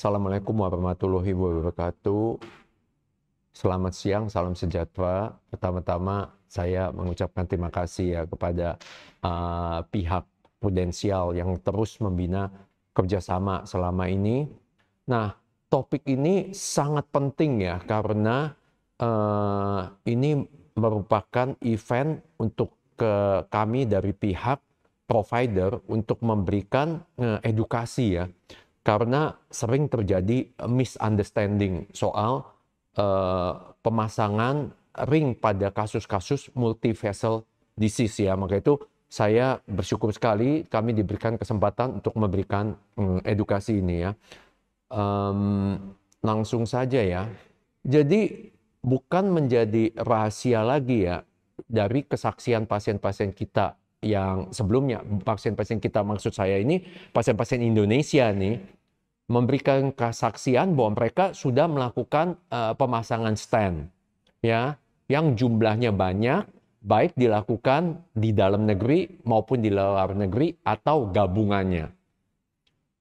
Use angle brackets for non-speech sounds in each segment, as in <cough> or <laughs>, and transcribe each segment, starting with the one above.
Assalamualaikum warahmatullahi wabarakatuh. Selamat siang, salam sejahtera. Pertama-tama saya mengucapkan terima kasih ya kepada uh, pihak prudensial yang terus membina kerjasama selama ini. Nah, topik ini sangat penting ya karena uh, ini merupakan event untuk ke kami dari pihak provider untuk memberikan uh, edukasi ya karena sering terjadi misunderstanding soal uh, pemasangan ring pada kasus-kasus multivessel disease ya. Maka itu saya bersyukur sekali kami diberikan kesempatan untuk memberikan um, edukasi ini ya. Um, langsung saja ya. Jadi bukan menjadi rahasia lagi ya dari kesaksian pasien-pasien kita yang sebelumnya pasien-pasien kita maksud saya ini pasien-pasien Indonesia nih memberikan kesaksian bahwa mereka sudah melakukan uh, pemasangan stand ya yang jumlahnya banyak baik dilakukan di dalam negeri maupun di luar negeri atau gabungannya.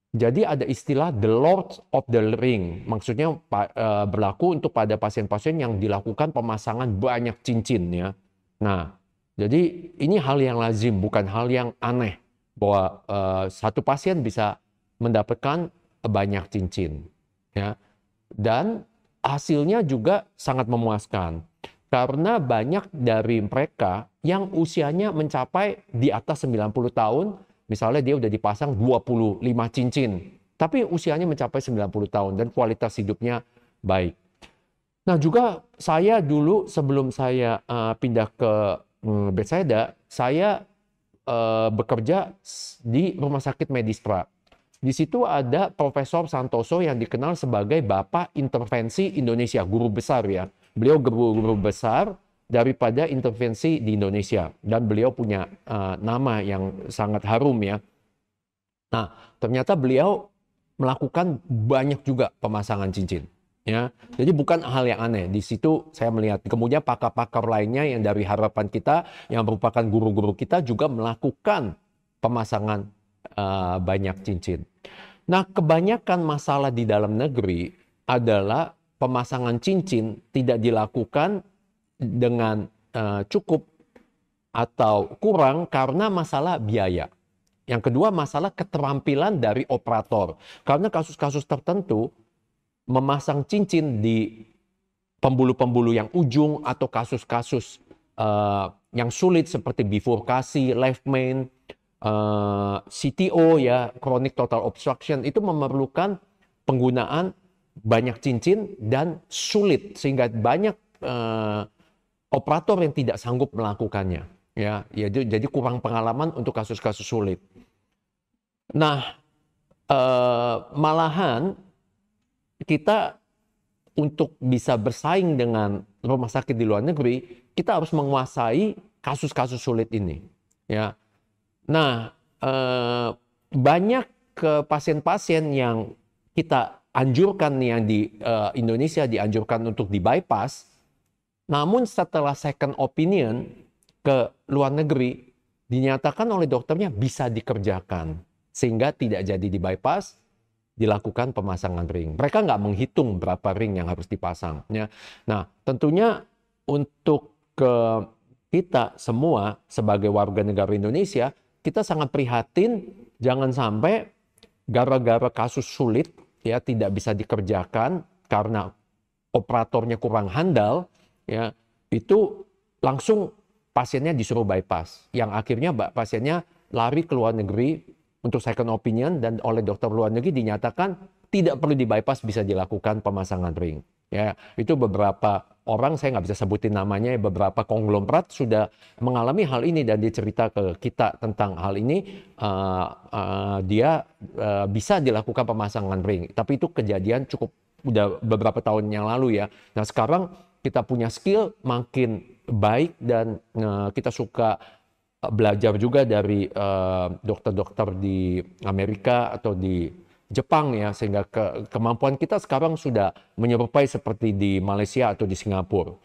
Jadi ada istilah the Lord of the Ring, maksudnya uh, berlaku untuk pada pasien-pasien yang dilakukan pemasangan banyak cincin ya. Nah, jadi ini hal yang lazim, bukan hal yang aneh bahwa uh, satu pasien bisa mendapatkan banyak cincin ya. Dan hasilnya juga sangat memuaskan karena banyak dari mereka yang usianya mencapai di atas 90 tahun misalnya dia udah dipasang 25 cincin tapi usianya mencapai 90 tahun dan kualitas hidupnya baik. Nah juga saya dulu sebelum saya uh, pindah ke um, Bethesda saya uh, bekerja di rumah sakit Medistra di situ ada Profesor Santoso yang dikenal sebagai Bapak Intervensi Indonesia, guru besar ya. Beliau guru-guru besar daripada intervensi di Indonesia dan beliau punya uh, nama yang sangat harum ya. Nah, ternyata beliau melakukan banyak juga pemasangan cincin ya. Jadi bukan hal yang aneh. Di situ saya melihat kemudian pakar-pakar lainnya yang dari harapan kita yang merupakan guru-guru kita juga melakukan pemasangan uh, banyak cincin. Nah, kebanyakan masalah di dalam negeri adalah pemasangan cincin tidak dilakukan dengan uh, cukup atau kurang karena masalah biaya. Yang kedua, masalah keterampilan dari operator. Karena kasus-kasus tertentu memasang cincin di pembuluh-pembuluh yang ujung atau kasus-kasus uh, yang sulit seperti bifurkasi, left main, uh, eh, CTO ya chronic total obstruction itu memerlukan penggunaan banyak cincin dan sulit sehingga banyak uh, operator yang tidak sanggup melakukannya ya, ya jadi kurang pengalaman untuk kasus-kasus sulit. Nah uh, malahan kita untuk bisa bersaing dengan rumah sakit di luar negeri kita harus menguasai kasus-kasus sulit ini ya Nah, eh, banyak ke pasien-pasien yang kita anjurkan yang di eh, Indonesia dianjurkan untuk di bypass, namun setelah second opinion ke luar negeri dinyatakan oleh dokternya bisa dikerjakan sehingga tidak jadi di bypass dilakukan pemasangan ring. Mereka nggak menghitung berapa ring yang harus dipasang. Ya. Nah, tentunya untuk ke kita semua sebagai warga negara Indonesia kita sangat prihatin jangan sampai gara-gara kasus sulit ya tidak bisa dikerjakan karena operatornya kurang handal ya itu langsung pasiennya disuruh bypass. Yang akhirnya pasiennya lari ke luar negeri untuk second opinion dan oleh dokter luar negeri dinyatakan tidak perlu di bypass bisa dilakukan pemasangan ring ya. Itu beberapa orang saya nggak bisa sebutin namanya beberapa konglomerat sudah mengalami hal ini dan dia cerita ke kita tentang hal ini uh, uh, dia uh, bisa dilakukan pemasangan ring. Tapi itu kejadian cukup udah beberapa tahun yang lalu ya. Nah sekarang kita punya skill makin baik dan uh, kita suka belajar juga dari dokter-dokter uh, di Amerika atau di Jepang ya sehingga ke, kemampuan kita sekarang sudah menyerupai seperti di Malaysia atau di Singapura.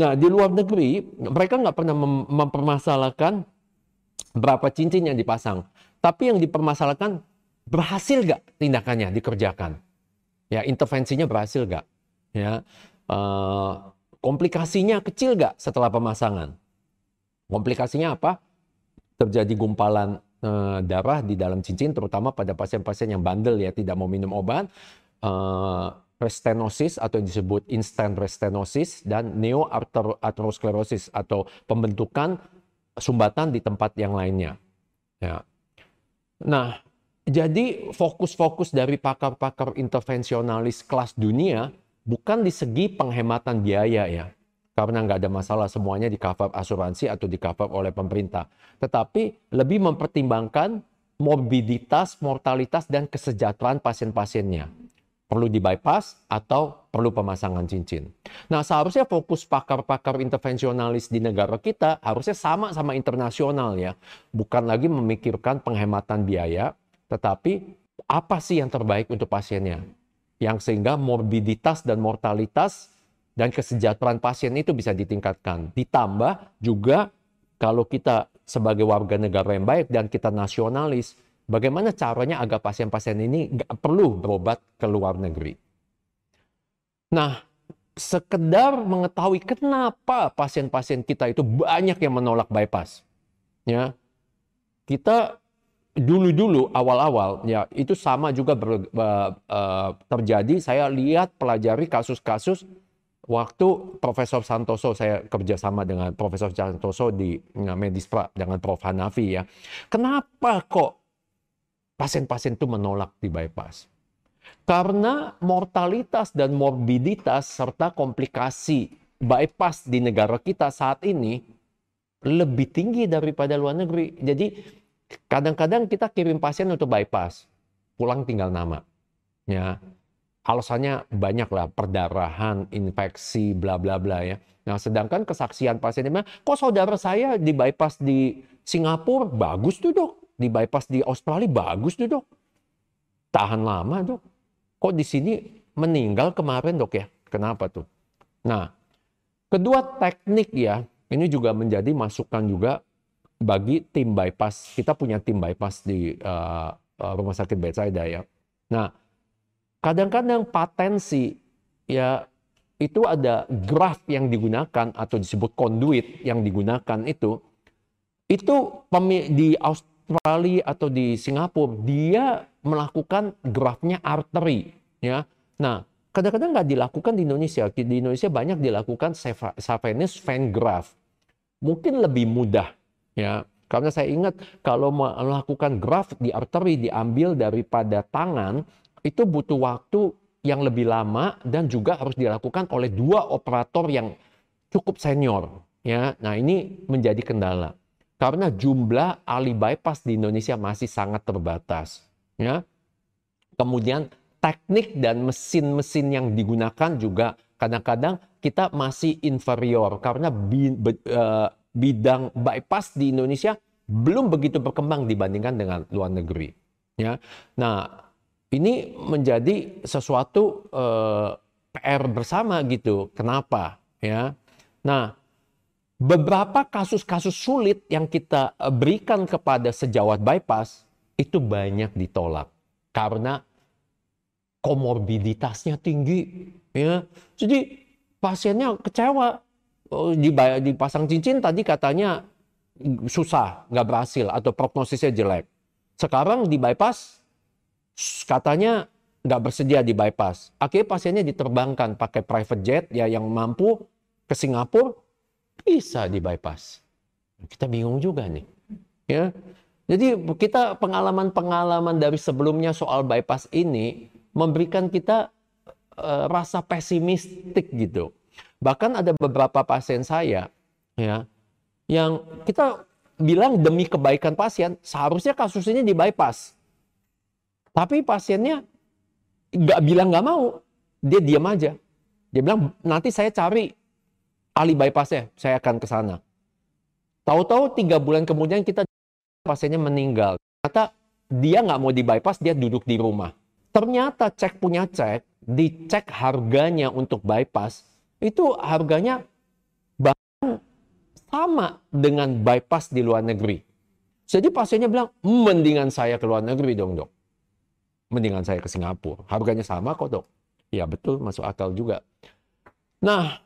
Nah di luar negeri mereka nggak pernah mem mempermasalahkan berapa cincin yang dipasang, tapi yang dipermasalahkan berhasil nggak tindakannya dikerjakan. Ya, intervensinya berhasil nggak? Ya, uh, komplikasinya kecil nggak setelah pemasangan? Komplikasinya apa? Terjadi gumpalan uh, darah di dalam cincin, terutama pada pasien-pasien yang bandel ya, tidak mau minum obat. Uh, restenosis atau yang disebut instant restenosis dan neoarteriosklerosis atau pembentukan sumbatan di tempat yang lainnya. Ya. Nah, jadi fokus-fokus dari pakar-pakar intervensionalis kelas dunia bukan di segi penghematan biaya ya. Karena nggak ada masalah semuanya di cover asuransi atau di cover oleh pemerintah. Tetapi lebih mempertimbangkan morbiditas, mortalitas, dan kesejahteraan pasien-pasiennya perlu di bypass atau perlu pemasangan cincin. Nah, seharusnya fokus pakar-pakar intervensionalis di negara kita harusnya sama sama internasional ya. Bukan lagi memikirkan penghematan biaya, tetapi apa sih yang terbaik untuk pasiennya. Yang sehingga morbiditas dan mortalitas dan kesejahteraan pasien itu bisa ditingkatkan. Ditambah juga kalau kita sebagai warga negara yang baik dan kita nasionalis, Bagaimana caranya agar pasien-pasien ini nggak perlu berobat ke luar negeri? Nah, sekedar mengetahui kenapa pasien-pasien kita itu banyak yang menolak bypass. Ya, kita dulu-dulu awal-awal ya itu sama juga ber, uh, uh, terjadi. Saya lihat pelajari kasus-kasus waktu Profesor Santoso saya kerjasama dengan Profesor Santoso di Medispra dengan Prof Hanafi ya. Kenapa kok pasien-pasien itu menolak di bypass. Karena mortalitas dan morbiditas serta komplikasi bypass di negara kita saat ini lebih tinggi daripada luar negeri. Jadi kadang-kadang kita kirim pasien untuk bypass, pulang tinggal nama. Ya, alasannya banyak lah, perdarahan, infeksi, bla bla bla ya. Nah, sedangkan kesaksian pasien ini, kok saudara saya di bypass di Singapura bagus tuh dok, di bypass di Australia bagus tuh dok. Tahan lama dok. Kok di sini meninggal kemarin dok ya? Kenapa tuh? Nah, kedua teknik ya, ini juga menjadi masukan juga bagi tim bypass. Kita punya tim bypass di uh, rumah sakit Bethesda ya. Nah, kadang-kadang patensi ya itu ada graf yang digunakan atau disebut conduit yang digunakan itu itu di Australia atau di Singapura, dia melakukan grafnya arteri. Ya. Nah, kadang-kadang nggak dilakukan di Indonesia. Di Indonesia banyak dilakukan Savenis vein graph. Mungkin lebih mudah. ya Karena saya ingat kalau melakukan graf di arteri diambil daripada tangan, itu butuh waktu yang lebih lama dan juga harus dilakukan oleh dua operator yang cukup senior. Ya, nah ini menjadi kendala karena jumlah ahli bypass di Indonesia masih sangat terbatas. Ya. Kemudian teknik dan mesin-mesin yang digunakan juga kadang-kadang kita masih inferior karena eh, bidang bypass di Indonesia belum begitu berkembang dibandingkan dengan luar negeri. Ya. Nah, ini menjadi sesuatu eh, PR bersama gitu. Kenapa? Ya. Nah, beberapa kasus-kasus sulit yang kita eh, berikan kepada sejawat bypass itu banyak ditolak karena komorbiditasnya tinggi ya jadi pasiennya kecewa oh, dipasang cincin tadi katanya susah nggak berhasil atau prognosisnya jelek sekarang di bypass katanya nggak bersedia di bypass akhirnya pasiennya diterbangkan pakai private jet ya yang mampu ke Singapura bisa di bypass. Kita bingung juga nih. Ya. Jadi kita pengalaman-pengalaman dari sebelumnya soal bypass ini memberikan kita uh, rasa pesimistik gitu. Bahkan ada beberapa pasien saya ya yang kita bilang demi kebaikan pasien seharusnya kasus ini di bypass. Tapi pasiennya nggak bilang nggak mau, dia diam aja. Dia bilang nanti saya cari ahli bypassnya, saya akan ke sana. Tahu-tahu tiga bulan kemudian kita pasiennya meninggal. Ternyata dia nggak mau di bypass, dia duduk di rumah. Ternyata cek punya cek, dicek harganya untuk bypass, itu harganya bahkan sama dengan bypass di luar negeri. Jadi pasiennya bilang, mendingan saya ke luar negeri dong dok. Mendingan saya ke Singapura. Harganya sama kok dok. Ya betul, masuk akal juga. Nah,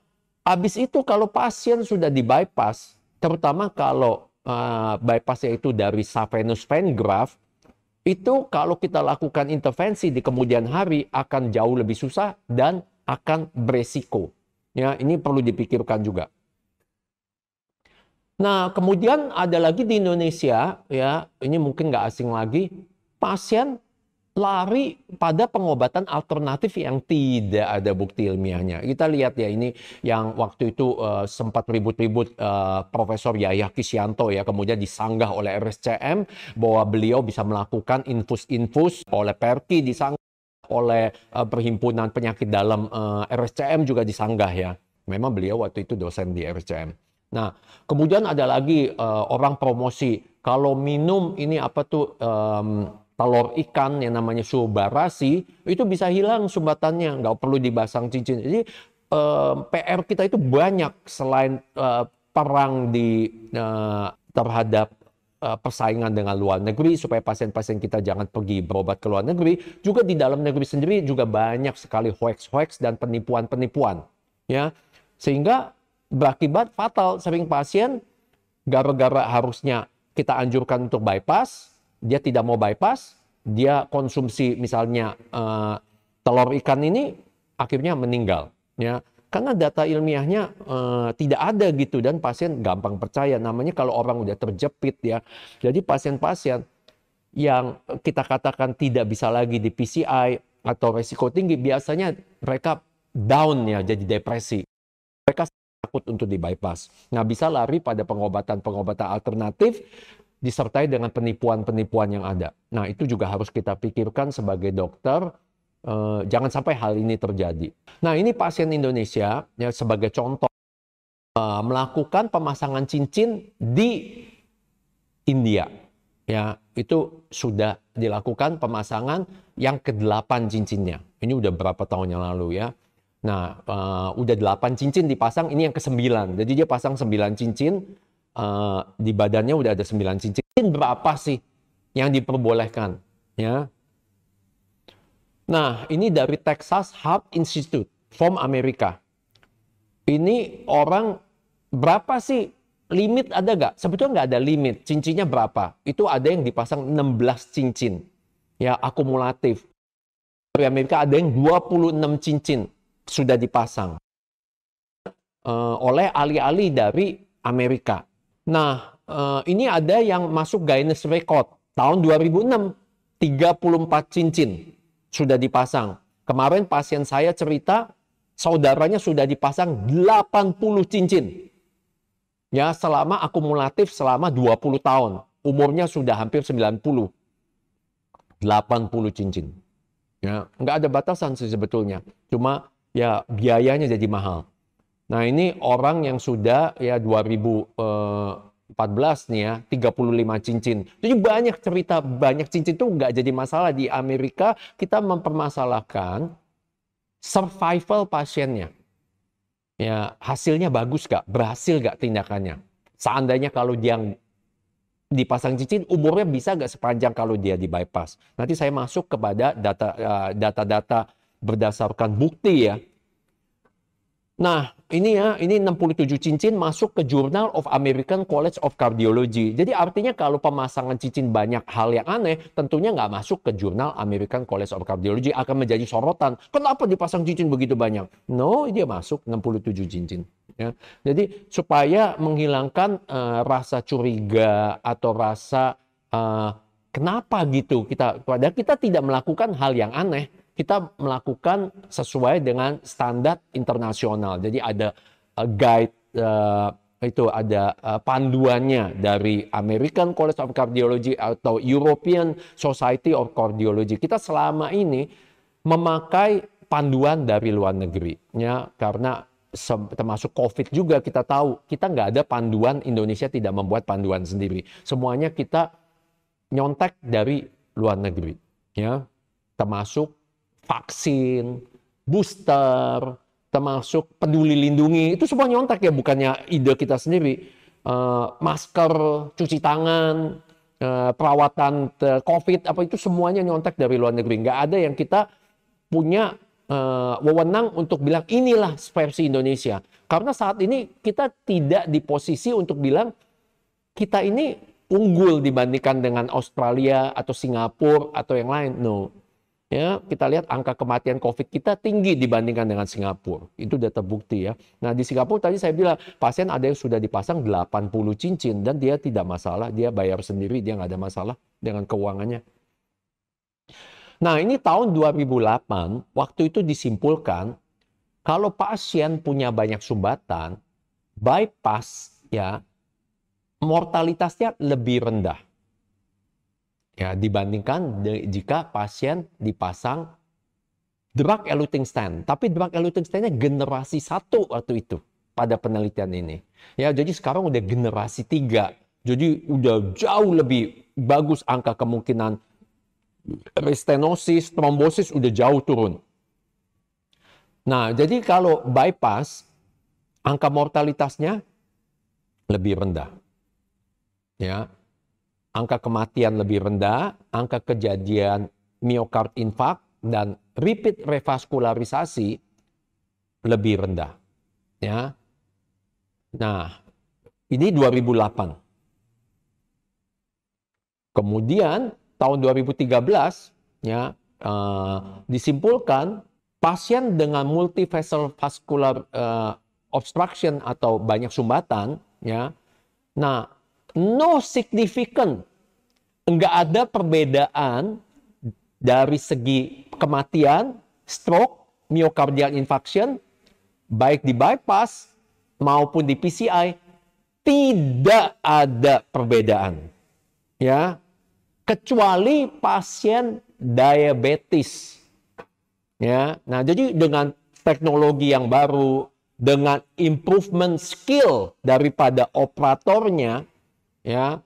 habis itu kalau pasien sudah di bypass, terutama kalau uh, bypassnya itu dari saphenous vein graft, itu kalau kita lakukan intervensi di kemudian hari akan jauh lebih susah dan akan beresiko. Ya, ini perlu dipikirkan juga. Nah, kemudian ada lagi di Indonesia, ya, ini mungkin nggak asing lagi, pasien lari pada pengobatan alternatif yang tidak ada bukti ilmiahnya. Kita lihat ya ini yang waktu itu uh, sempat ribut-ribut uh, Profesor Yahya Kisyanto ya kemudian disanggah oleh RSCM bahwa beliau bisa melakukan infus-infus oleh Perki disanggah oleh uh, Perhimpunan Penyakit Dalam uh, RSCM juga disanggah ya. Memang beliau waktu itu dosen di RSCM. Nah, kemudian ada lagi uh, orang promosi kalau minum ini apa tuh um, telur ikan yang namanya subarasi itu bisa hilang sumbatannya, nggak perlu dibasang cincin. Jadi um, PR kita itu banyak selain uh, perang di uh, terhadap uh, persaingan dengan luar negeri supaya pasien-pasien kita jangan pergi berobat ke luar negeri, juga di dalam negeri sendiri juga banyak sekali hoax-hoax dan penipuan-penipuan, ya. Sehingga berakibat fatal. Sering pasien gara-gara harusnya kita anjurkan untuk bypass, dia tidak mau bypass, dia konsumsi misalnya uh, telur ikan ini akhirnya meninggal. Ya, karena data ilmiahnya uh, tidak ada gitu dan pasien gampang percaya. Namanya kalau orang udah terjepit ya. Jadi pasien-pasien yang kita katakan tidak bisa lagi di PCI atau resiko tinggi biasanya mereka down ya jadi depresi. Mereka takut untuk di bypass. Nah, bisa lari pada pengobatan-pengobatan alternatif disertai dengan penipuan-penipuan yang ada. Nah, itu juga harus kita pikirkan sebagai dokter. Eh, jangan sampai hal ini terjadi. Nah, ini pasien Indonesia ya sebagai contoh eh, melakukan pemasangan cincin di India. Ya, itu sudah dilakukan pemasangan yang ke-8 cincinnya. Ini udah berapa tahun yang lalu ya. Nah, uh, udah 8 cincin dipasang, ini yang ke-9. Jadi dia pasang 9 cincin, uh, di badannya udah ada 9 cincin. Berapa sih yang diperbolehkan? Ya. Nah, ini dari Texas Heart Institute from Amerika. Ini orang berapa sih limit ada gak? Sebetulnya nggak ada limit. Cincinnya berapa? Itu ada yang dipasang 16 cincin. Ya, akumulatif. Dari Amerika ada yang 26 cincin sudah dipasang uh, oleh ahli-ahli dari Amerika. Nah, uh, ini ada yang masuk Guinness Record tahun 2006, 34 cincin sudah dipasang. Kemarin pasien saya cerita saudaranya sudah dipasang 80 cincin. Ya, selama akumulatif selama 20 tahun. Umurnya sudah hampir 90. 80 cincin. Ya, nggak ada batasan sih sebetulnya. Cuma ya biayanya jadi mahal. Nah ini orang yang sudah ya 2014 eh, nih ya 35 cincin. Jadi banyak cerita banyak cincin itu nggak jadi masalah di Amerika kita mempermasalahkan survival pasiennya. Ya hasilnya bagus gak? Berhasil gak tindakannya? Seandainya kalau dia dipasang cincin umurnya bisa gak sepanjang kalau dia di bypass. Nanti saya masuk kepada data-data uh, data berdasarkan bukti ya. Nah, ini ya, ini 67 cincin masuk ke Journal of American College of Cardiology. Jadi artinya kalau pemasangan cincin banyak hal yang aneh, tentunya nggak masuk ke Jurnal American College of Cardiology akan menjadi sorotan. Kenapa dipasang cincin begitu banyak? No, dia masuk 67 cincin. Ya. Jadi supaya menghilangkan uh, rasa curiga atau rasa uh, kenapa gitu kita, padahal kita tidak melakukan hal yang aneh kita melakukan sesuai dengan standar internasional. Jadi ada uh, guide uh, itu ada uh, panduannya dari American College of Cardiology atau European Society of Cardiology. Kita selama ini memakai panduan dari luar negeri, ya karena termasuk COVID juga kita tahu kita nggak ada panduan Indonesia tidak membuat panduan sendiri. Semuanya kita nyontek dari luar negeri, ya termasuk vaksin, booster, termasuk peduli lindungi, itu semua nyontek ya, bukannya ide kita sendiri. Uh, masker, cuci tangan, uh, perawatan COVID, apa itu semuanya nyontek dari luar negeri. Nggak ada yang kita punya uh, wewenang untuk bilang inilah versi Indonesia. Karena saat ini kita tidak di posisi untuk bilang kita ini unggul dibandingkan dengan Australia atau Singapura atau yang lain. No. Ya, kita lihat angka kematian COVID kita tinggi dibandingkan dengan Singapura. Itu sudah terbukti ya. Nah, di Singapura tadi saya bilang pasien ada yang sudah dipasang 80 cincin dan dia tidak masalah, dia bayar sendiri, dia nggak ada masalah dengan keuangannya. Nah, ini tahun 2008, waktu itu disimpulkan kalau pasien punya banyak sumbatan, bypass ya mortalitasnya lebih rendah. Ya, dibandingkan jika pasien dipasang drug eluting stent. Tapi drug eluting stentnya generasi satu waktu itu pada penelitian ini. Ya, jadi sekarang udah generasi tiga. Jadi udah jauh lebih bagus angka kemungkinan restenosis, trombosis udah jauh turun. Nah, jadi kalau bypass, angka mortalitasnya lebih rendah. Ya, angka kematian lebih rendah, angka kejadian miokard infark dan repeat revaskularisasi lebih rendah. Ya. Nah, ini 2008. Kemudian tahun 2013 ya uh, disimpulkan pasien dengan multivessel vascular uh, obstruction atau banyak sumbatan ya. Nah, no significant enggak ada perbedaan dari segi kematian, stroke, myocardial infarction baik di bypass maupun di PCI tidak ada perbedaan. Ya, kecuali pasien diabetes. Ya. Nah, jadi dengan teknologi yang baru, dengan improvement skill daripada operatornya, ya,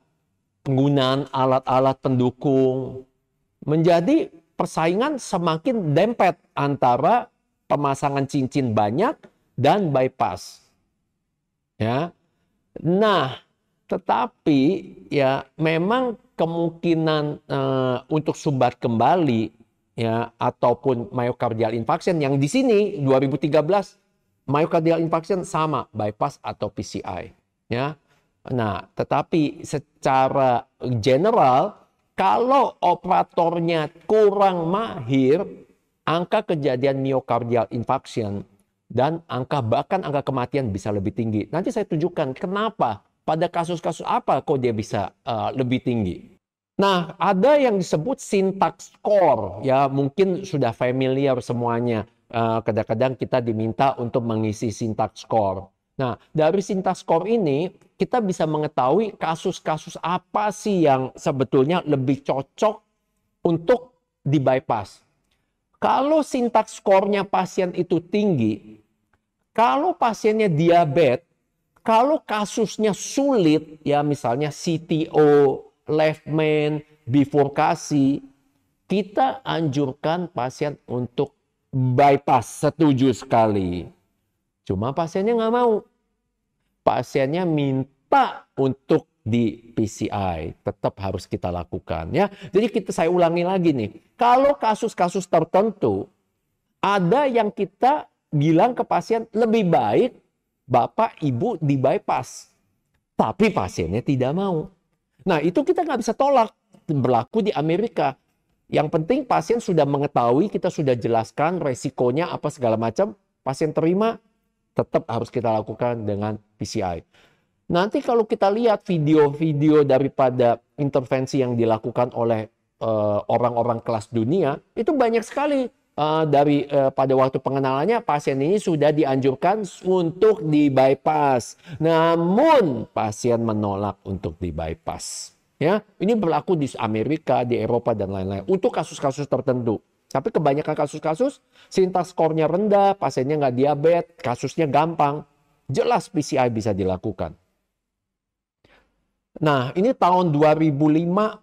penggunaan alat-alat pendukung menjadi persaingan semakin dempet antara pemasangan cincin banyak dan bypass. Ya. Nah, tetapi ya memang kemungkinan uh, untuk sumbat kembali ya ataupun myocardial infarction yang di sini 2013 myocardial infarction sama bypass atau PCI ya. Nah, tetapi secara general kalau operatornya kurang mahir angka kejadian myocardial infarction dan angka bahkan angka kematian bisa lebih tinggi. Nanti saya tunjukkan kenapa pada kasus-kasus apa kok dia bisa uh, lebih tinggi? Nah, ada yang disebut syntax score, ya mungkin sudah familiar semuanya. Eh, kadang-kadang uh, kita diminta untuk mengisi syntax score. Nah, dari syntax score ini kita bisa mengetahui kasus-kasus apa sih yang sebetulnya lebih cocok untuk di bypass. Kalau syntax score-nya pasien itu tinggi, kalau pasiennya diabetes, kalau kasusnya sulit, ya misalnya CTO, left main, bifurkasi, kita anjurkan pasien untuk bypass setuju sekali. Cuma pasiennya nggak mau. Pasiennya minta untuk di PCI tetap harus kita lakukan ya. Jadi kita saya ulangi lagi nih. Kalau kasus-kasus tertentu ada yang kita bilang ke pasien lebih baik bapak ibu di bypass. Tapi pasiennya tidak mau. Nah itu kita nggak bisa tolak. Berlaku di Amerika. Yang penting pasien sudah mengetahui, kita sudah jelaskan resikonya apa segala macam. Pasien terima, tetap harus kita lakukan dengan PCI. Nanti kalau kita lihat video-video daripada intervensi yang dilakukan oleh eh, orang-orang uh, kelas dunia, itu banyak sekali uh, dari uh, pada waktu pengenalannya pasien ini sudah dianjurkan untuk di bypass. Namun pasien menolak untuk di bypass. Ya, ini berlaku di Amerika, di Eropa dan lain-lain untuk kasus-kasus tertentu. Tapi kebanyakan kasus-kasus sintas skornya rendah, pasiennya nggak diabetes, kasusnya gampang, jelas PCI bisa dilakukan. Nah, ini tahun 2005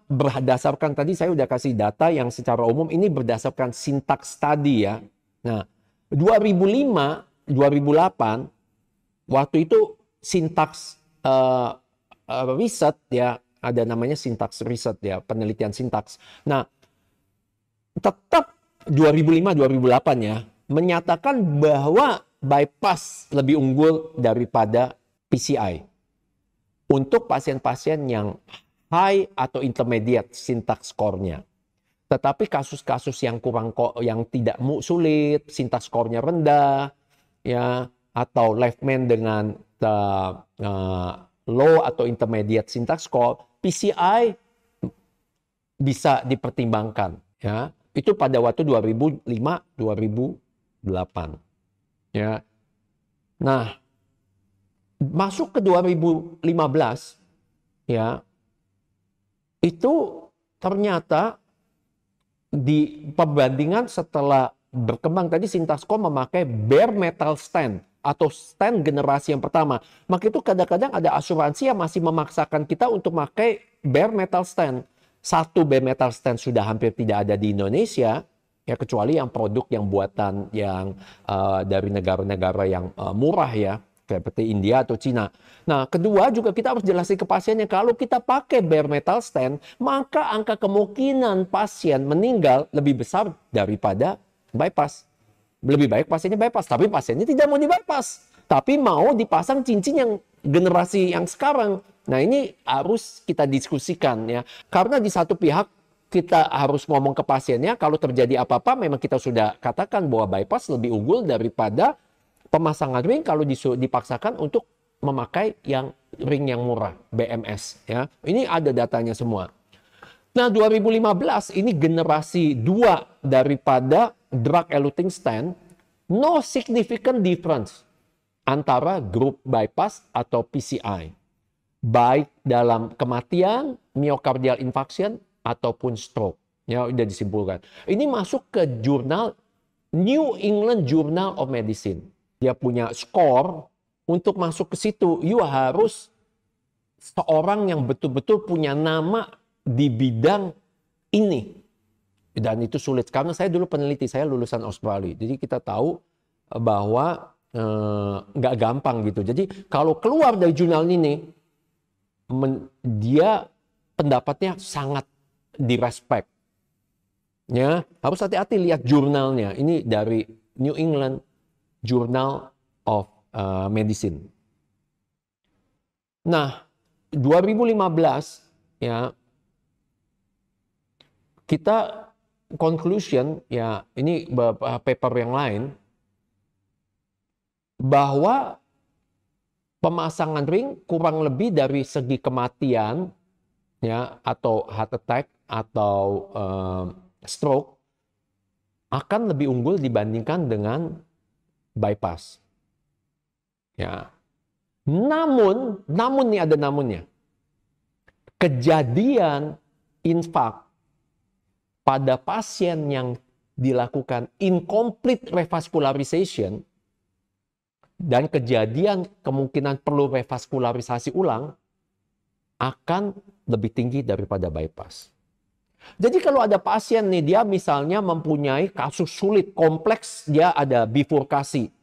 berdasarkan tadi saya udah kasih data yang secara umum ini berdasarkan sintaks tadi ya. Nah, 2005, 2008 waktu itu sintaks uh, uh, riset ya, ada namanya sintaks riset ya, penelitian sintaks. Nah, tetap 2005 2008 ya. menyatakan bahwa bypass lebih unggul daripada PCI. Untuk pasien-pasien yang high atau intermediate syntax score-nya. Tetapi kasus-kasus yang kurang yang tidak sulit, syntax score-nya rendah, ya atau left man dengan uh, uh, low atau intermediate syntax score, PCI bisa dipertimbangkan, ya. Itu pada waktu 2005 2008. Ya. Nah, masuk ke 2015 ya. Itu ternyata di perbandingan setelah berkembang tadi Sintasco memakai bare metal stand atau stand generasi yang pertama. Maka itu kadang-kadang ada asuransi yang masih memaksakan kita untuk memakai bare metal stand satu B metal stand sudah hampir tidak ada di Indonesia, ya kecuali yang produk yang buatan yang uh, dari negara-negara yang uh, murah ya, seperti India atau Cina. Nah, kedua juga kita harus jelasin ke pasiennya kalau kita pakai bare metal stand, maka angka kemungkinan pasien meninggal lebih besar daripada bypass. Lebih baik pasiennya bypass, tapi pasiennya tidak mau di bypass, tapi mau dipasang cincin yang generasi yang sekarang. Nah ini harus kita diskusikan ya. Karena di satu pihak kita harus ngomong ke pasiennya kalau terjadi apa-apa memang kita sudah katakan bahwa bypass lebih unggul daripada pemasangan ring kalau dipaksakan untuk memakai yang ring yang murah BMS ya. Ini ada datanya semua. Nah 2015 ini generasi dua daripada drug eluting stent no significant difference antara grup bypass atau PCI baik dalam kematian, myocardial infarction, ataupun stroke. Ya, sudah disimpulkan. Ini masuk ke jurnal New England Journal of Medicine. Dia punya skor untuk masuk ke situ. You harus seorang yang betul-betul punya nama di bidang ini. Dan itu sulit karena saya dulu peneliti, saya lulusan Australia. Jadi kita tahu bahwa eh, nggak eh, gampang gitu. Jadi kalau keluar dari jurnal ini, men, dia pendapatnya sangat direspek. Ya, harus hati-hati lihat jurnalnya. Ini dari New England Journal of uh, Medicine. Nah, 2015 ya kita conclusion ya ini paper yang lain bahwa pemasangan ring kurang lebih dari segi kematian ya atau heart attack atau uh, stroke akan lebih unggul dibandingkan dengan bypass. Ya. Namun, namun nih ada namunnya. Kejadian infak pada pasien yang dilakukan incomplete revascularization dan kejadian kemungkinan perlu revaskularisasi ulang akan lebih tinggi daripada bypass. Jadi kalau ada pasien nih, dia misalnya mempunyai kasus sulit, kompleks, dia ada bifurkasi.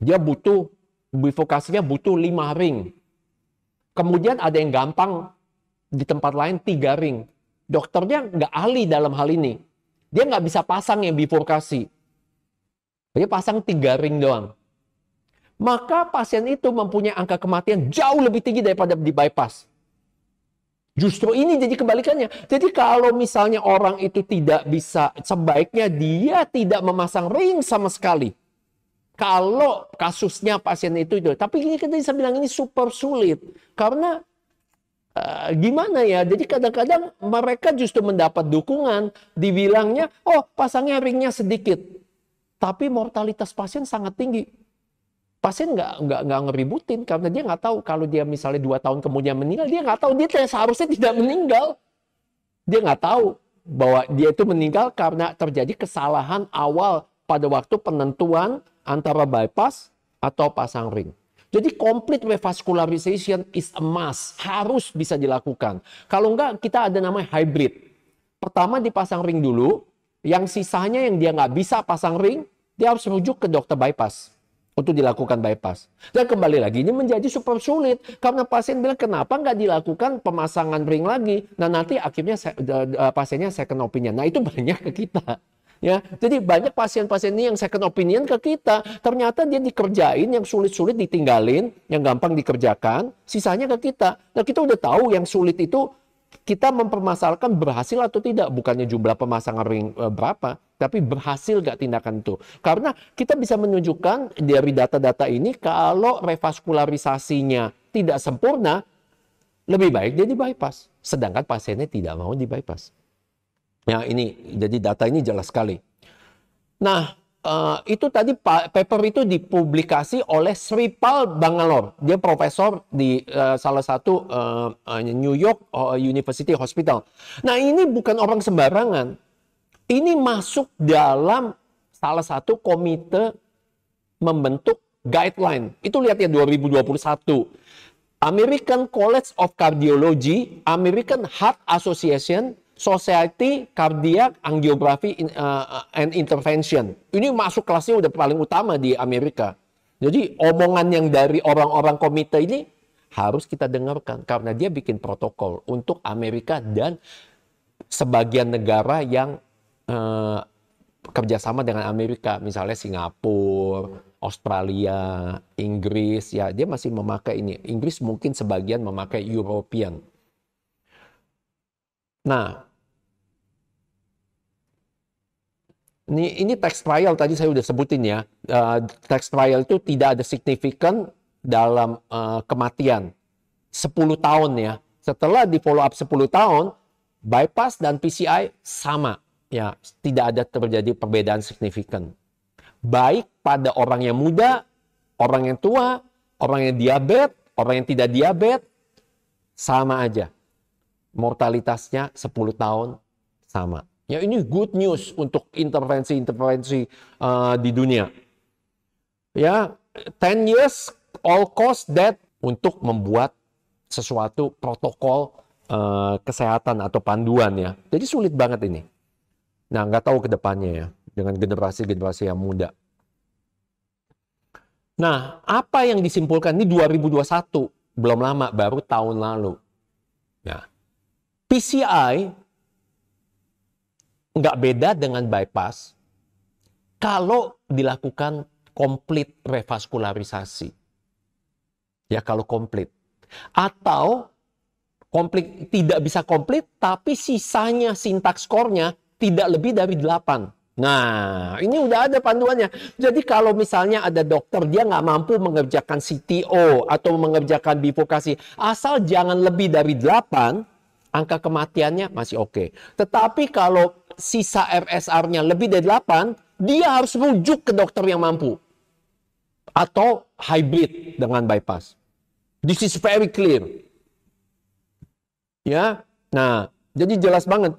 Dia butuh, bifurkasinya butuh lima ring. Kemudian ada yang gampang, di tempat lain tiga ring. Dokternya nggak ahli dalam hal ini. Dia nggak bisa pasang yang bifurkasi. Dia pasang tiga ring doang maka pasien itu mempunyai angka kematian jauh lebih tinggi daripada di bypass. Justru ini jadi kebalikannya. Jadi kalau misalnya orang itu tidak bisa, sebaiknya dia tidak memasang ring sama sekali. Kalau kasusnya pasien itu itu. Tapi ini kita bisa bilang ini super sulit. Karena uh, gimana ya, jadi kadang-kadang mereka justru mendapat dukungan. Dibilangnya, oh pasangnya ringnya sedikit. Tapi mortalitas pasien sangat tinggi pasien nggak nggak nggak ngeributin karena dia nggak tahu kalau dia misalnya dua tahun kemudian meninggal dia nggak tahu dia seharusnya tidak meninggal dia nggak tahu bahwa dia itu meninggal karena terjadi kesalahan awal pada waktu penentuan antara bypass atau pasang ring. Jadi complete revascularization is a must, harus bisa dilakukan. Kalau enggak kita ada namanya hybrid. Pertama dipasang ring dulu, yang sisanya yang dia nggak bisa pasang ring, dia harus rujuk ke dokter bypass untuk dilakukan bypass. Dan kembali lagi ini menjadi super sulit karena pasien bilang kenapa nggak dilakukan pemasangan ring lagi. Nah nanti akhirnya pasiennya second opinion. Nah itu banyak ke kita. Ya, jadi banyak pasien-pasien ini yang second opinion ke kita. Ternyata dia dikerjain yang sulit-sulit ditinggalin, yang gampang dikerjakan, sisanya ke kita. Nah, kita udah tahu yang sulit itu kita mempermasalahkan berhasil atau tidak. Bukannya jumlah pemasangan ring e, berapa, tapi berhasil gak tindakan itu. Karena kita bisa menunjukkan dari data-data ini kalau revaskularisasinya tidak sempurna, lebih baik dia di bypass. Sedangkan pasiennya tidak mau di bypass. Ya ini jadi data ini jelas sekali. Nah uh, itu tadi paper itu dipublikasi oleh Sripal Bangalore. Dia profesor di uh, salah satu uh, New York University Hospital. Nah ini bukan orang sembarangan. Ini masuk dalam salah satu komite membentuk guideline. Itu lihat ya 2021. American College of Cardiology, American Heart Association, Society Cardiac Angiography uh, and Intervention. Ini masuk kelasnya udah paling utama di Amerika. Jadi omongan yang dari orang-orang komite ini harus kita dengarkan karena dia bikin protokol untuk Amerika dan sebagian negara yang uh, kerjasama dengan Amerika, misalnya Singapura, Australia, Inggris, ya dia masih memakai ini. Inggris mungkin sebagian memakai European. Nah, ini ini text trial tadi saya sudah sebutin ya. Uh, text trial itu tidak ada signifikan dalam uh, kematian 10 tahun ya. Setelah di follow up 10 tahun, bypass dan PCI sama ya, tidak ada terjadi perbedaan signifikan. Baik pada orang yang muda, orang yang tua, orang yang diabetes, orang yang tidak diabetes, sama aja mortalitasnya 10 tahun sama. Ya ini good news untuk intervensi-intervensi uh, di dunia. Ya, 10 years all cost that untuk membuat sesuatu protokol uh, kesehatan atau panduan ya. Jadi sulit banget ini. Nah, nggak tahu ke depannya ya dengan generasi-generasi yang muda. Nah, apa yang disimpulkan ini 2021, belum lama, baru tahun lalu. Nah, PCI nggak beda dengan bypass kalau dilakukan komplit revaskularisasi. Ya kalau komplit. Atau komplit tidak bisa komplit tapi sisanya sintaks skornya tidak lebih dari 8. Nah, ini udah ada panduannya. Jadi kalau misalnya ada dokter dia nggak mampu mengerjakan CTO atau mengerjakan bifokasi, asal jangan lebih dari 8, angka kematiannya masih oke. Okay. Tetapi kalau sisa RSR-nya lebih dari 8, dia harus rujuk ke dokter yang mampu. Atau hybrid dengan bypass. This is very clear. Ya, nah, jadi jelas banget.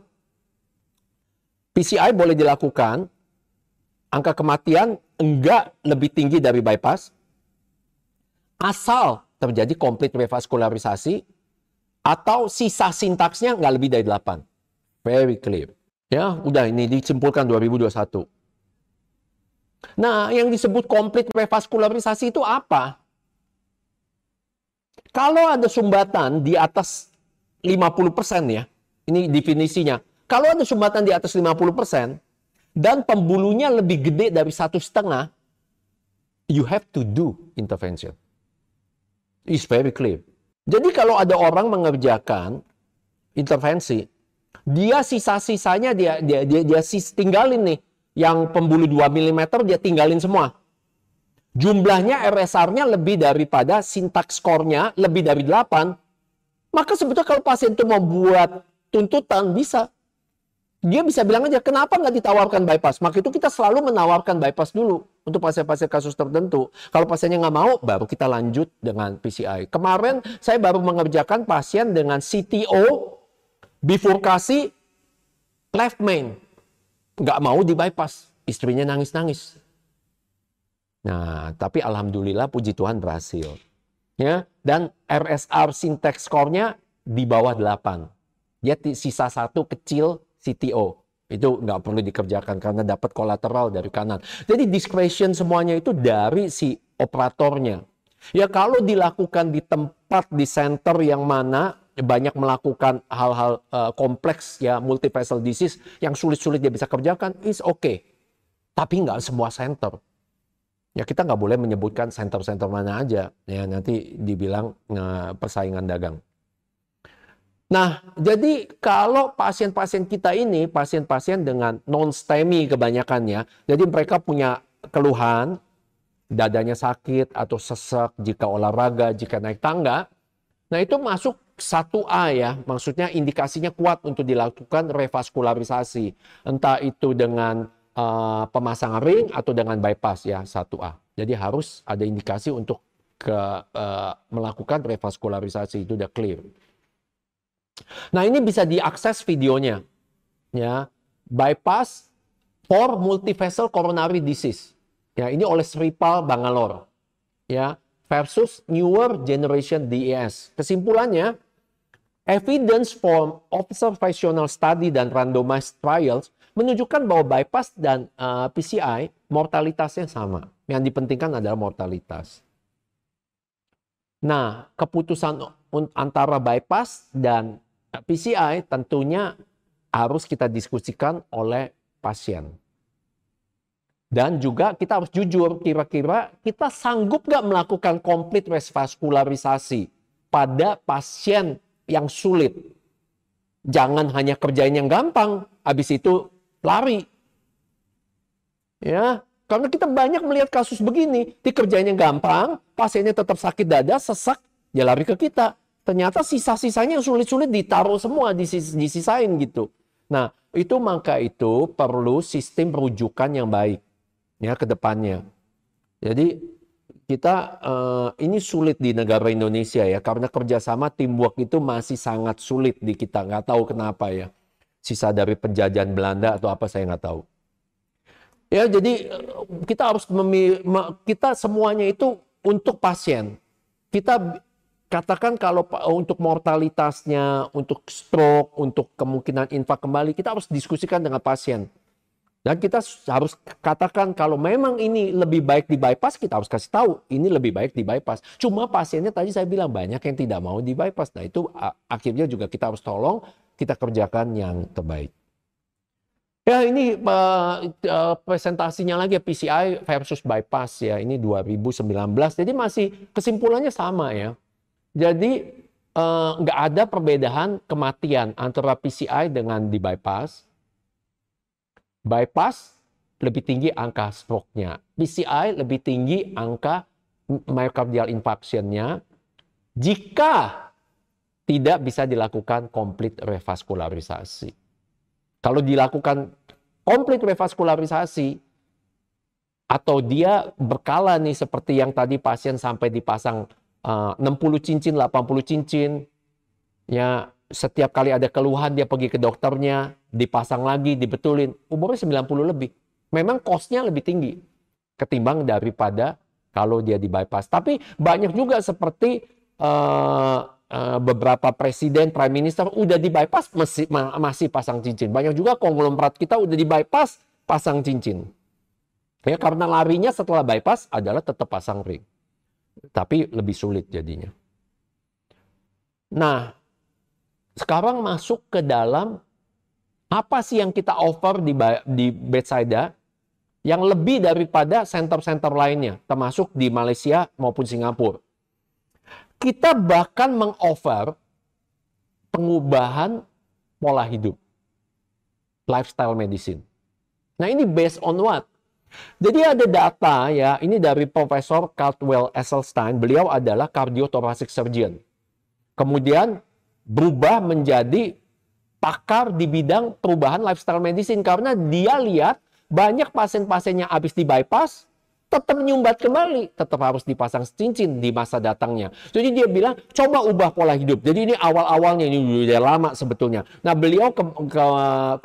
PCI boleh dilakukan, angka kematian enggak lebih tinggi dari bypass, asal terjadi komplit revaskularisasi atau sisa sintaksnya nggak lebih dari 8. Very clear. Ya, udah ini disimpulkan 2021. Nah, yang disebut komplit revaskularisasi itu apa? Kalau ada sumbatan di atas 50% ya, ini definisinya. Kalau ada sumbatan di atas 50% dan pembuluhnya lebih gede dari satu setengah, you have to do intervention. It's very clear. Jadi kalau ada orang mengerjakan intervensi, dia sisa-sisanya dia dia dia, dia sis, tinggalin nih. Yang pembuluh 2 mm dia tinggalin semua. Jumlahnya RSR-nya lebih daripada sintaks skornya lebih dari 8. Maka sebetulnya kalau pasien itu mau buat tuntutan bisa dia bisa bilang aja kenapa nggak ditawarkan bypass. Maka itu kita selalu menawarkan bypass dulu untuk pasien-pasien kasus tertentu. Kalau pasiennya nggak mau, baru kita lanjut dengan PCI. Kemarin saya baru mengerjakan pasien dengan CTO, bifurkasi, left main. Nggak mau di bypass. Istrinya nangis-nangis. Nah, tapi alhamdulillah puji Tuhan berhasil. Ya, dan RSR syntax score-nya di bawah 8. Dia sisa satu kecil CTO. Itu nggak perlu dikerjakan karena dapat kolateral dari kanan. Jadi discretion semuanya itu dari si operatornya. Ya kalau dilakukan di tempat di center yang mana banyak melakukan hal-hal uh, kompleks ya multivessel disease yang sulit-sulit dia bisa kerjakan is okay. Tapi nggak semua center. Ya kita nggak boleh menyebutkan center-center mana aja ya nanti dibilang uh, persaingan dagang. Nah, jadi kalau pasien-pasien kita ini pasien-pasien dengan non-STEMI kebanyakannya, jadi mereka punya keluhan, dadanya sakit atau sesak jika olahraga, jika naik tangga, nah itu masuk 1A ya, maksudnya indikasinya kuat untuk dilakukan revaskularisasi, entah itu dengan uh, pemasangan ring atau dengan bypass ya 1A. Jadi harus ada indikasi untuk ke uh, melakukan revaskularisasi itu udah clear. Nah, ini bisa diakses videonya. Ya, bypass for multivessel coronary disease. Ya, ini oleh Sripal Bangalore. Ya, versus newer generation DES. Kesimpulannya, evidence from observational study dan randomized trials menunjukkan bahwa bypass dan uh, PCI mortalitasnya sama. Yang dipentingkan adalah mortalitas. Nah, keputusan antara bypass dan PCI tentunya harus kita diskusikan oleh pasien. Dan juga kita harus jujur, kira-kira kita sanggup nggak melakukan komplit revaskularisasi pada pasien yang sulit. Jangan hanya kerjain yang gampang, habis itu lari. Ya, karena kita banyak melihat kasus begini, dikerjain yang gampang, pasiennya tetap sakit dada, sesak, dia lari ke kita. Ternyata sisa-sisanya yang sulit-sulit ditaruh semua, disis disisain gitu. Nah, itu maka itu perlu sistem rujukan yang baik ya ke depannya. Jadi kita uh, ini sulit di negara Indonesia ya karena kerjasama teamwork itu masih sangat sulit di kita. Nggak tahu kenapa ya. Sisa dari penjajahan Belanda atau apa saya nggak tahu. Ya jadi eh, kita harus memilih kita semuanya itu untuk pasien. Kita katakan kalau untuk mortalitasnya, untuk stroke, untuk kemungkinan infak kembali, kita harus diskusikan dengan pasien. Dan kita harus katakan kalau memang ini lebih baik di bypass, kita harus kasih tahu ini lebih baik di bypass. Cuma pasiennya tadi saya bilang banyak yang tidak mau di bypass. Nah itu akhirnya juga kita harus tolong, kita kerjakan yang terbaik. Ya ini uh, uh, presentasinya lagi PCI versus bypass ya. Ini 2019. Jadi masih kesimpulannya sama ya. Jadi eh, nggak uh, ada perbedaan kematian antara PCI dengan di bypass. Bypass lebih tinggi angka stroke-nya. PCI lebih tinggi angka myocardial infarction-nya jika tidak bisa dilakukan komplit revaskularisasi. Kalau dilakukan komplit revaskularisasi atau dia berkala nih seperti yang tadi pasien sampai dipasang 60 cincin, 80 cincin. Ya, setiap kali ada keluhan dia pergi ke dokternya, dipasang lagi, dibetulin. Umurnya 90 lebih. Memang kosnya lebih tinggi ketimbang daripada kalau dia di bypass. Tapi banyak juga seperti uh, uh, beberapa presiden, prime minister udah di bypass masih masih pasang cincin. Banyak juga konglomerat kita udah di bypass pasang cincin. Ya karena larinya setelah bypass adalah tetap pasang ring tapi lebih sulit jadinya. Nah, sekarang masuk ke dalam apa sih yang kita offer di di bedside yang lebih daripada center-center lainnya, termasuk di Malaysia maupun Singapura. Kita bahkan mengoffer pengubahan pola hidup, lifestyle medicine. Nah ini based on what? Jadi ada data ya, ini dari Profesor Caldwell Esselstyn, beliau adalah cardiothoracic surgeon. Kemudian berubah menjadi pakar di bidang perubahan lifestyle medicine karena dia lihat banyak pasien-pasien yang habis di bypass tetap menyumbat kembali, tetap harus dipasang cincin di masa datangnya. Jadi dia bilang, coba ubah pola hidup. Jadi ini awal-awalnya, ini udah lama sebetulnya. Nah beliau ke, ke,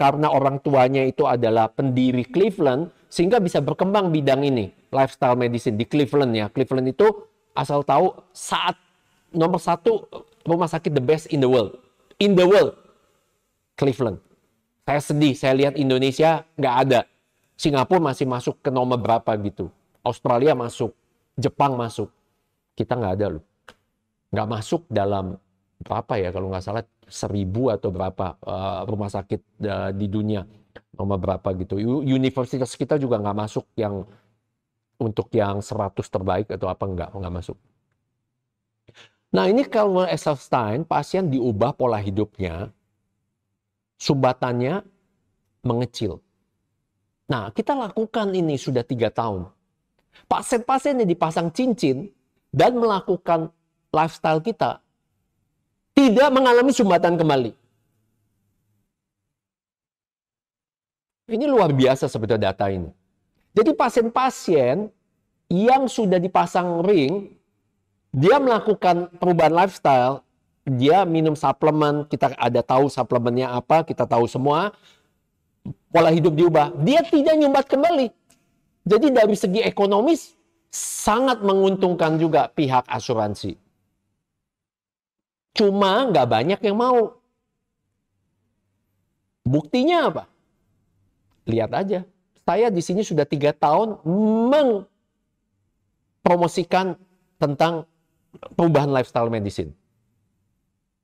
karena orang tuanya itu adalah pendiri Cleveland, sehingga bisa berkembang bidang ini lifestyle medicine di Cleveland ya Cleveland itu asal tahu saat nomor satu rumah sakit the best in the world. In the world. Cleveland. Saya sedih saya lihat Indonesia nggak ada. Singapura masih masuk ke nomor berapa gitu. Australia masuk. Jepang masuk. Kita nggak ada loh. Nggak masuk dalam berapa ya kalau nggak salah seribu atau berapa uh, rumah sakit uh, di dunia. Nomor berapa gitu. Universitas kita juga nggak masuk yang untuk yang 100 terbaik atau apa nggak nggak masuk. Nah ini kalau Esselstein pasien diubah pola hidupnya, sumbatannya mengecil. Nah kita lakukan ini sudah tiga tahun. Pasien-pasien yang dipasang cincin dan melakukan lifestyle kita tidak mengalami sumbatan kembali. Ini luar biasa sebetulnya data ini. Jadi pasien-pasien yang sudah dipasang ring, dia melakukan perubahan lifestyle, dia minum suplemen, kita ada tahu suplemennya apa, kita tahu semua, pola hidup diubah, dia tidak nyumbat kembali. Jadi dari segi ekonomis sangat menguntungkan juga pihak asuransi. Cuma nggak banyak yang mau. Buktinya apa? Lihat aja. Saya di sini sudah tiga tahun mempromosikan tentang perubahan lifestyle medicine.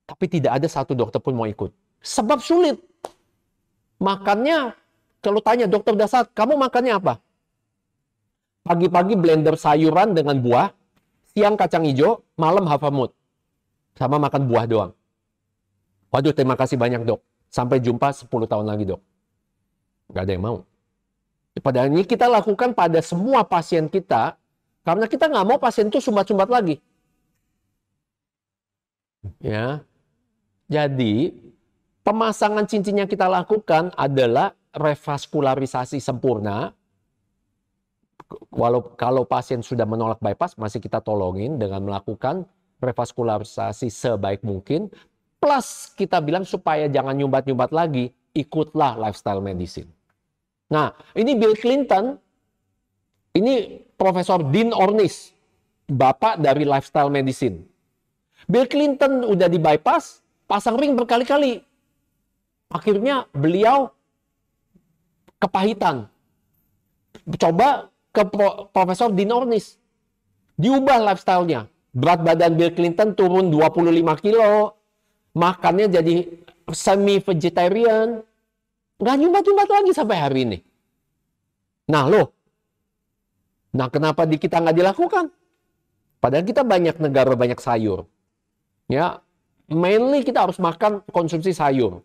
Tapi tidak ada satu dokter pun mau ikut. Sebab sulit. Makannya, kalau tanya dokter dasar, kamu makannya apa? Pagi-pagi blender sayuran dengan buah, siang kacang hijau, malam hafamut. Sama makan buah doang. Waduh, terima kasih banyak dok. Sampai jumpa 10 tahun lagi dok. Gak ada yang mau. Padahal ini kita lakukan pada semua pasien kita, karena kita nggak mau pasien itu sumbat-sumbat lagi. Ya, jadi pemasangan cincin yang kita lakukan adalah revaskularisasi sempurna. Walau kalau pasien sudah menolak bypass, masih kita tolongin dengan melakukan revaskularisasi sebaik mungkin. Plus kita bilang supaya jangan nyumbat-nyumbat lagi, ikutlah lifestyle medicine. Nah, ini Bill Clinton, ini Profesor Dean Ornish, bapak dari lifestyle medicine. Bill Clinton udah di bypass, pasang ring berkali-kali. Akhirnya beliau kepahitan. Coba ke Profesor Dean Ornish. Diubah lifestyle-nya. Berat badan Bill Clinton turun 25 kilo. Makannya jadi semi-vegetarian. Nggak nyumbat-nyumbat lagi sampai hari ini. Nah loh, nah kenapa di kita nggak dilakukan? Padahal kita banyak negara banyak sayur. Ya, mainly kita harus makan konsumsi sayur.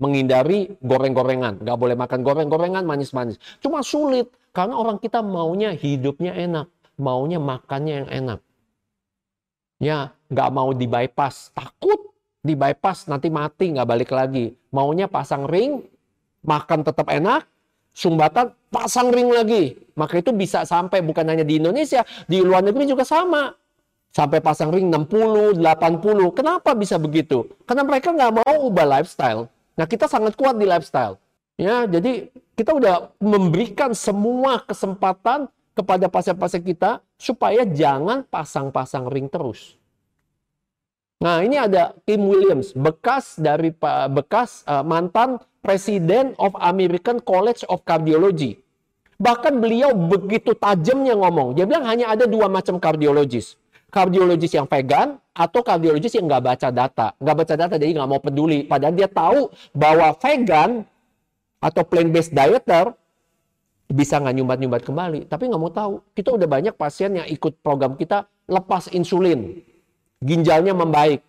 Menghindari goreng-gorengan. Nggak boleh makan goreng-gorengan, manis-manis. Cuma sulit, karena orang kita maunya hidupnya enak. Maunya makannya yang enak. Ya, nggak mau di bypass. Takut di bypass nanti mati, nggak balik lagi. Maunya pasang ring, makan tetap enak, sumbatan pasang ring lagi. Maka itu bisa sampai bukan hanya di Indonesia, di luar negeri juga sama. Sampai pasang ring 60, 80. Kenapa bisa begitu? Karena mereka nggak mau ubah lifestyle. Nah kita sangat kuat di lifestyle. Ya, jadi kita udah memberikan semua kesempatan kepada pasien-pasien kita supaya jangan pasang-pasang ring terus. Nah, ini ada Tim Williams, bekas dari bekas uh, mantan Presiden of American College of Cardiology. Bahkan beliau begitu tajamnya ngomong. Dia bilang hanya ada dua macam kardiologis. Kardiologis yang vegan atau kardiologis yang nggak baca data. Nggak baca data jadi nggak mau peduli. Padahal dia tahu bahwa vegan atau plant-based dieter bisa nggak nyumbat-nyumbat kembali. Tapi nggak mau tahu. Kita udah banyak pasien yang ikut program kita lepas insulin ginjalnya membaik.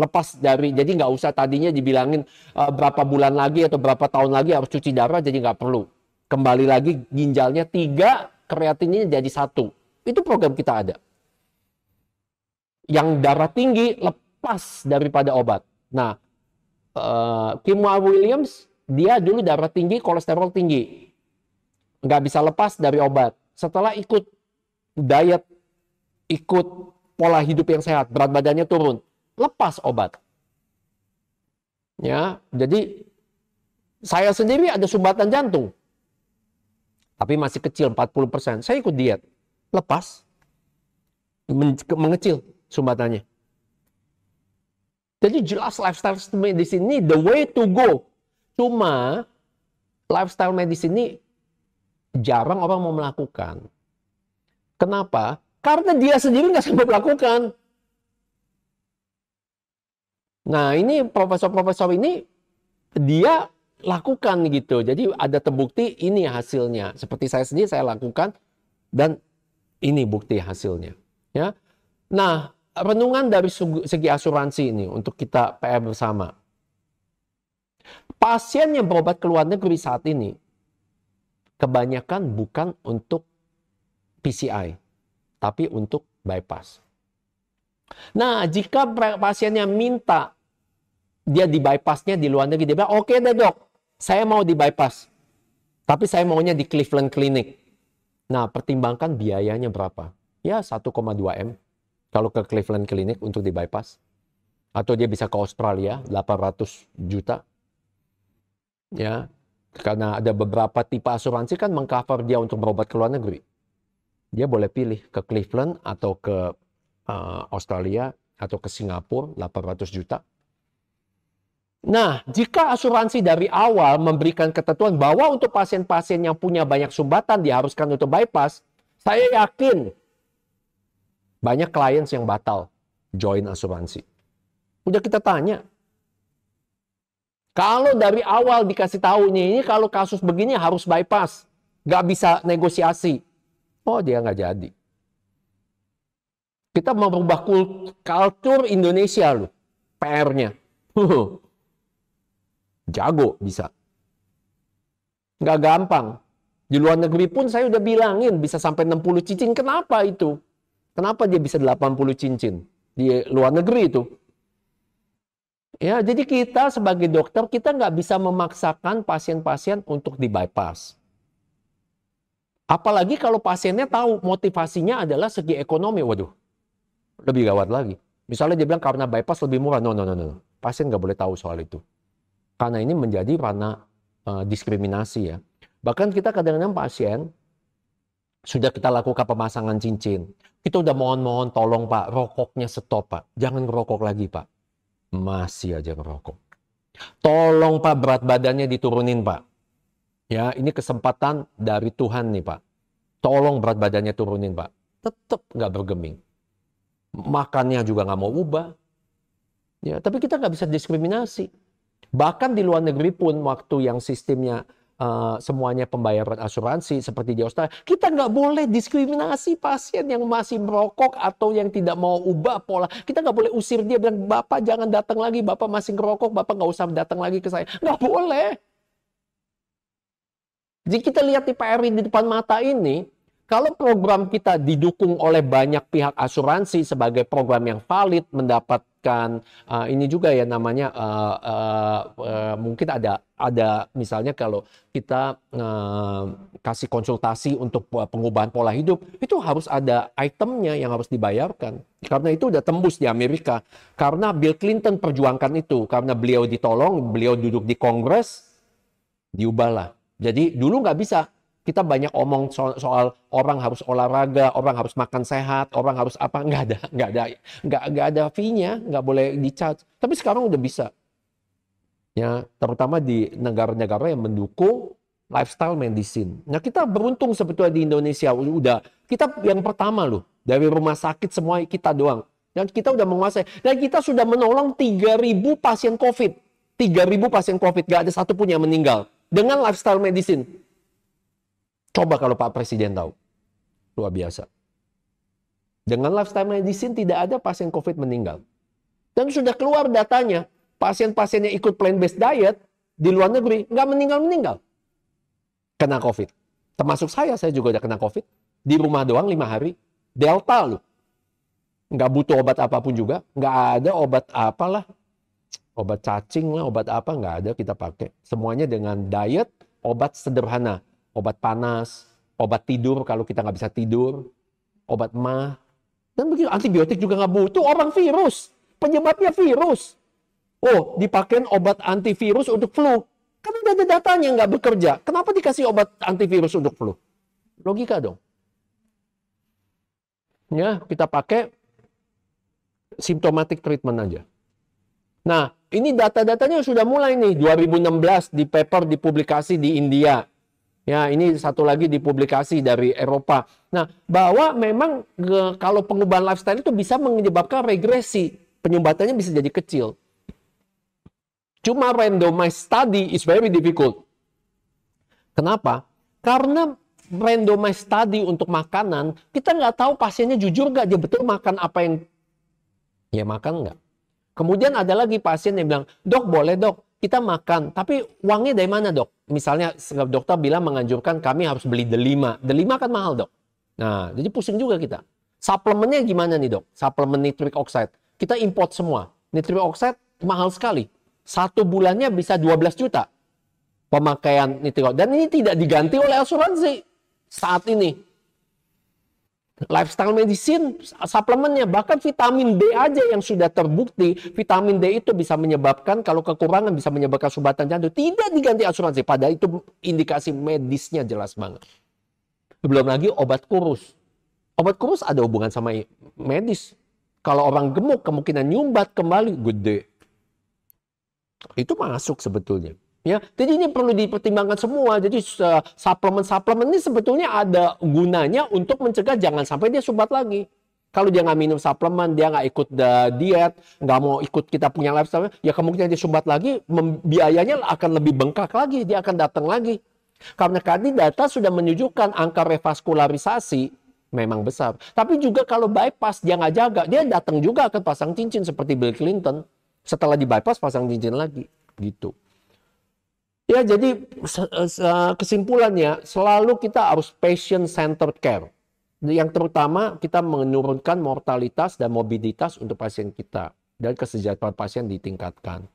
Lepas dari, jadi nggak usah tadinya dibilangin uh, berapa bulan lagi atau berapa tahun lagi harus cuci darah, jadi nggak perlu. Kembali lagi ginjalnya tiga, kreatinnya jadi satu. Itu program kita ada. Yang darah tinggi lepas daripada obat. Nah, uh, Kim Williams, dia dulu darah tinggi, kolesterol tinggi. Nggak bisa lepas dari obat. Setelah ikut diet, ikut pola hidup yang sehat, berat badannya turun, lepas obat. Ya, jadi saya sendiri ada sumbatan jantung. Tapi masih kecil 40%. Saya ikut diet. Lepas. Mengecil sumbatannya. Jadi jelas lifestyle medicine ini the way to go. Cuma lifestyle medicine ini jarang orang mau melakukan. Kenapa? Karena dia sendiri nggak sempat melakukan. Nah, ini profesor-profesor ini dia lakukan gitu. Jadi ada terbukti ini hasilnya. Seperti saya sendiri saya lakukan dan ini bukti hasilnya. Ya. Nah, renungan dari segi asuransi ini untuk kita PR bersama. Pasien yang berobat ke luar negeri saat ini kebanyakan bukan untuk PCI, tapi untuk bypass. Nah, jika pasiennya minta dia di bypassnya di luar negeri, dia bilang, oke okay deh dok, saya mau di bypass. Tapi saya maunya di Cleveland Clinic. Nah, pertimbangkan biayanya berapa? Ya, 1,2 M kalau ke Cleveland Clinic untuk di bypass. Atau dia bisa ke Australia, 800 juta. Ya, karena ada beberapa tipe asuransi kan mengcover dia untuk berobat ke luar negeri. Dia boleh pilih ke Cleveland atau ke uh, Australia atau ke Singapura 800 juta. Nah, jika asuransi dari awal memberikan ketentuan bahwa untuk pasien-pasien yang punya banyak sumbatan diharuskan untuk bypass, saya yakin banyak klien yang batal join asuransi. Udah kita tanya. Kalau dari awal dikasih tahu nih, ini kalau kasus begini harus bypass. Nggak bisa negosiasi. Oh, dia nggak jadi. Kita merubah kultur Indonesia loh. PR-nya. <laughs> Jago bisa. Nggak gampang. Di luar negeri pun saya udah bilangin bisa sampai 60 cincin. Kenapa itu? Kenapa dia bisa 80 cincin? Di luar negeri itu. Ya, jadi kita sebagai dokter, kita nggak bisa memaksakan pasien-pasien untuk di bypass. Apalagi kalau pasiennya tahu motivasinya adalah segi ekonomi. Waduh, lebih gawat lagi. Misalnya dia bilang karena bypass lebih murah. No, no, no, no. Pasien nggak boleh tahu soal itu. Karena ini menjadi ranah uh, diskriminasi ya. Bahkan kita kadang-kadang pasien sudah kita lakukan pemasangan cincin. Kita udah mohon-mohon tolong Pak, rokoknya stop Pak. Jangan ngerokok lagi Pak. Masih aja ngerokok. Tolong Pak berat badannya diturunin Pak. Ya, ini kesempatan dari Tuhan nih Pak. Tolong berat badannya turunin Pak. Tetap nggak bergeming makannya juga nggak mau ubah. Ya, tapi kita nggak bisa diskriminasi. Bahkan di luar negeri pun waktu yang sistemnya uh, semuanya pembayaran asuransi seperti di Australia, kita nggak boleh diskriminasi pasien yang masih merokok atau yang tidak mau ubah pola. Kita nggak boleh usir dia bilang bapak jangan datang lagi, bapak masih ngerokok, bapak nggak usah datang lagi ke saya. Nggak boleh. Jadi kita lihat di PR di depan mata ini, kalau program kita didukung oleh banyak pihak asuransi sebagai program yang valid, mendapatkan uh, ini juga ya namanya uh, uh, uh, mungkin ada ada misalnya kalau kita uh, kasih konsultasi untuk pengubahan pola hidup itu harus ada itemnya yang harus dibayarkan. Karena itu udah tembus di Amerika. Karena Bill Clinton perjuangkan itu karena beliau ditolong beliau duduk di Kongres diubahlah. Jadi dulu nggak bisa kita banyak omong soal, soal orang harus olahraga, orang harus makan sehat, orang harus apa nggak ada, nggak ada, nggak nggak ada fee-nya, nggak boleh dicat. Tapi sekarang udah bisa. Ya, terutama di negara-negara yang mendukung lifestyle medicine. Nah, kita beruntung sebetulnya di Indonesia udah kita yang pertama loh dari rumah sakit semua kita doang. Dan kita udah menguasai. Dan kita sudah menolong 3.000 pasien COVID. 3.000 pasien COVID, gak ada satupun yang meninggal. Dengan lifestyle medicine. Coba kalau Pak Presiden tahu. Luar biasa. Dengan lifestyle medicine tidak ada pasien COVID meninggal. Dan sudah keluar datanya, pasien-pasien yang ikut plant-based diet di luar negeri nggak meninggal-meninggal. Kena COVID. Termasuk saya, saya juga udah kena COVID. Di rumah doang lima hari. Delta loh. Nggak butuh obat apa pun juga. Nggak ada obat apalah. Obat cacing lah, obat apa, nggak ada kita pakai. Semuanya dengan diet, obat sederhana obat panas, obat tidur kalau kita nggak bisa tidur, obat mah. Dan begitu antibiotik juga nggak butuh orang virus. Penyebabnya virus. Oh, dipakai obat antivirus untuk flu. Kan udah ada datanya nggak bekerja. Kenapa dikasih obat antivirus untuk flu? Logika dong. Ya, kita pakai symptomatic treatment aja. Nah, ini data-datanya sudah mulai nih 2016 di paper dipublikasi di India. Ya, ini satu lagi dipublikasi dari Eropa. Nah, bahwa memang kalau pengubahan lifestyle itu bisa menyebabkan regresi. Penyumbatannya bisa jadi kecil. Cuma randomized study is very difficult. Kenapa? Karena randomized study untuk makanan, kita nggak tahu pasiennya jujur nggak dia betul makan apa yang ya makan nggak. Kemudian ada lagi pasien yang bilang, dok boleh dok, kita makan, tapi uangnya dari mana dok? Misalnya dokter bilang menganjurkan kami harus beli delima. Delima kan mahal dok. Nah, jadi pusing juga kita. Suplemennya gimana nih dok? Suplemen nitric oxide. Kita import semua. Nitric oxide mahal sekali. Satu bulannya bisa 12 juta pemakaian nitric oxide. Dan ini tidak diganti oleh asuransi saat ini. Lifestyle medicine, suplemennya, bahkan vitamin D aja yang sudah terbukti, vitamin D itu bisa menyebabkan, kalau kekurangan bisa menyebabkan sumbatan jantung. Tidak diganti asuransi, padahal itu indikasi medisnya jelas banget. Belum lagi obat kurus. Obat kurus ada hubungan sama medis. Kalau orang gemuk, kemungkinan nyumbat kembali gede. Itu masuk sebetulnya. Ya, jadi ini perlu dipertimbangkan semua. Jadi suplemen-suplemen ini sebetulnya ada gunanya untuk mencegah jangan sampai dia sumbat lagi. Kalau dia nggak minum suplemen, dia nggak ikut diet, nggak mau ikut kita punya lifestyle, ya kemungkinan dia sumbat lagi, biayanya akan lebih bengkak lagi, dia akan datang lagi. Karena tadi data sudah menunjukkan angka revaskularisasi memang besar. Tapi juga kalau bypass dia nggak jaga, dia datang juga akan pasang cincin seperti Bill Clinton. Setelah di bypass pasang cincin lagi, gitu. Ya, jadi kesimpulannya selalu kita harus patient centered care. Yang terutama kita menurunkan mortalitas dan mobilitas untuk pasien kita dan kesejahteraan pasien ditingkatkan.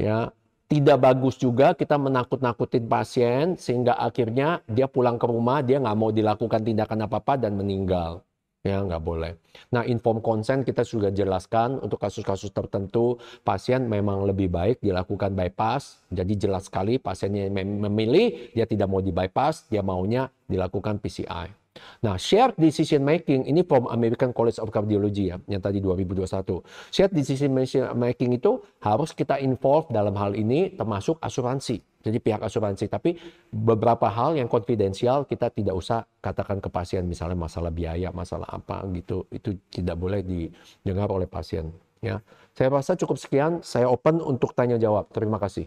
Ya, tidak bagus juga kita menakut-nakutin pasien sehingga akhirnya dia pulang ke rumah dia nggak mau dilakukan tindakan apa-apa dan meninggal ya nggak boleh. Nah, inform consent kita sudah jelaskan untuk kasus-kasus tertentu pasien memang lebih baik dilakukan bypass. Jadi jelas sekali pasiennya memilih dia tidak mau di bypass, dia maunya dilakukan PCI. Nah, shared decision making ini from American College of Cardiology ya, yang tadi 2021. Shared decision making itu harus kita involve dalam hal ini termasuk asuransi. Jadi pihak asuransi, tapi beberapa hal yang konfidensial kita tidak usah katakan ke pasien, misalnya masalah biaya, masalah apa gitu, itu tidak boleh didengar oleh pasien. Ya, saya rasa cukup sekian. Saya open untuk tanya jawab. Terima kasih.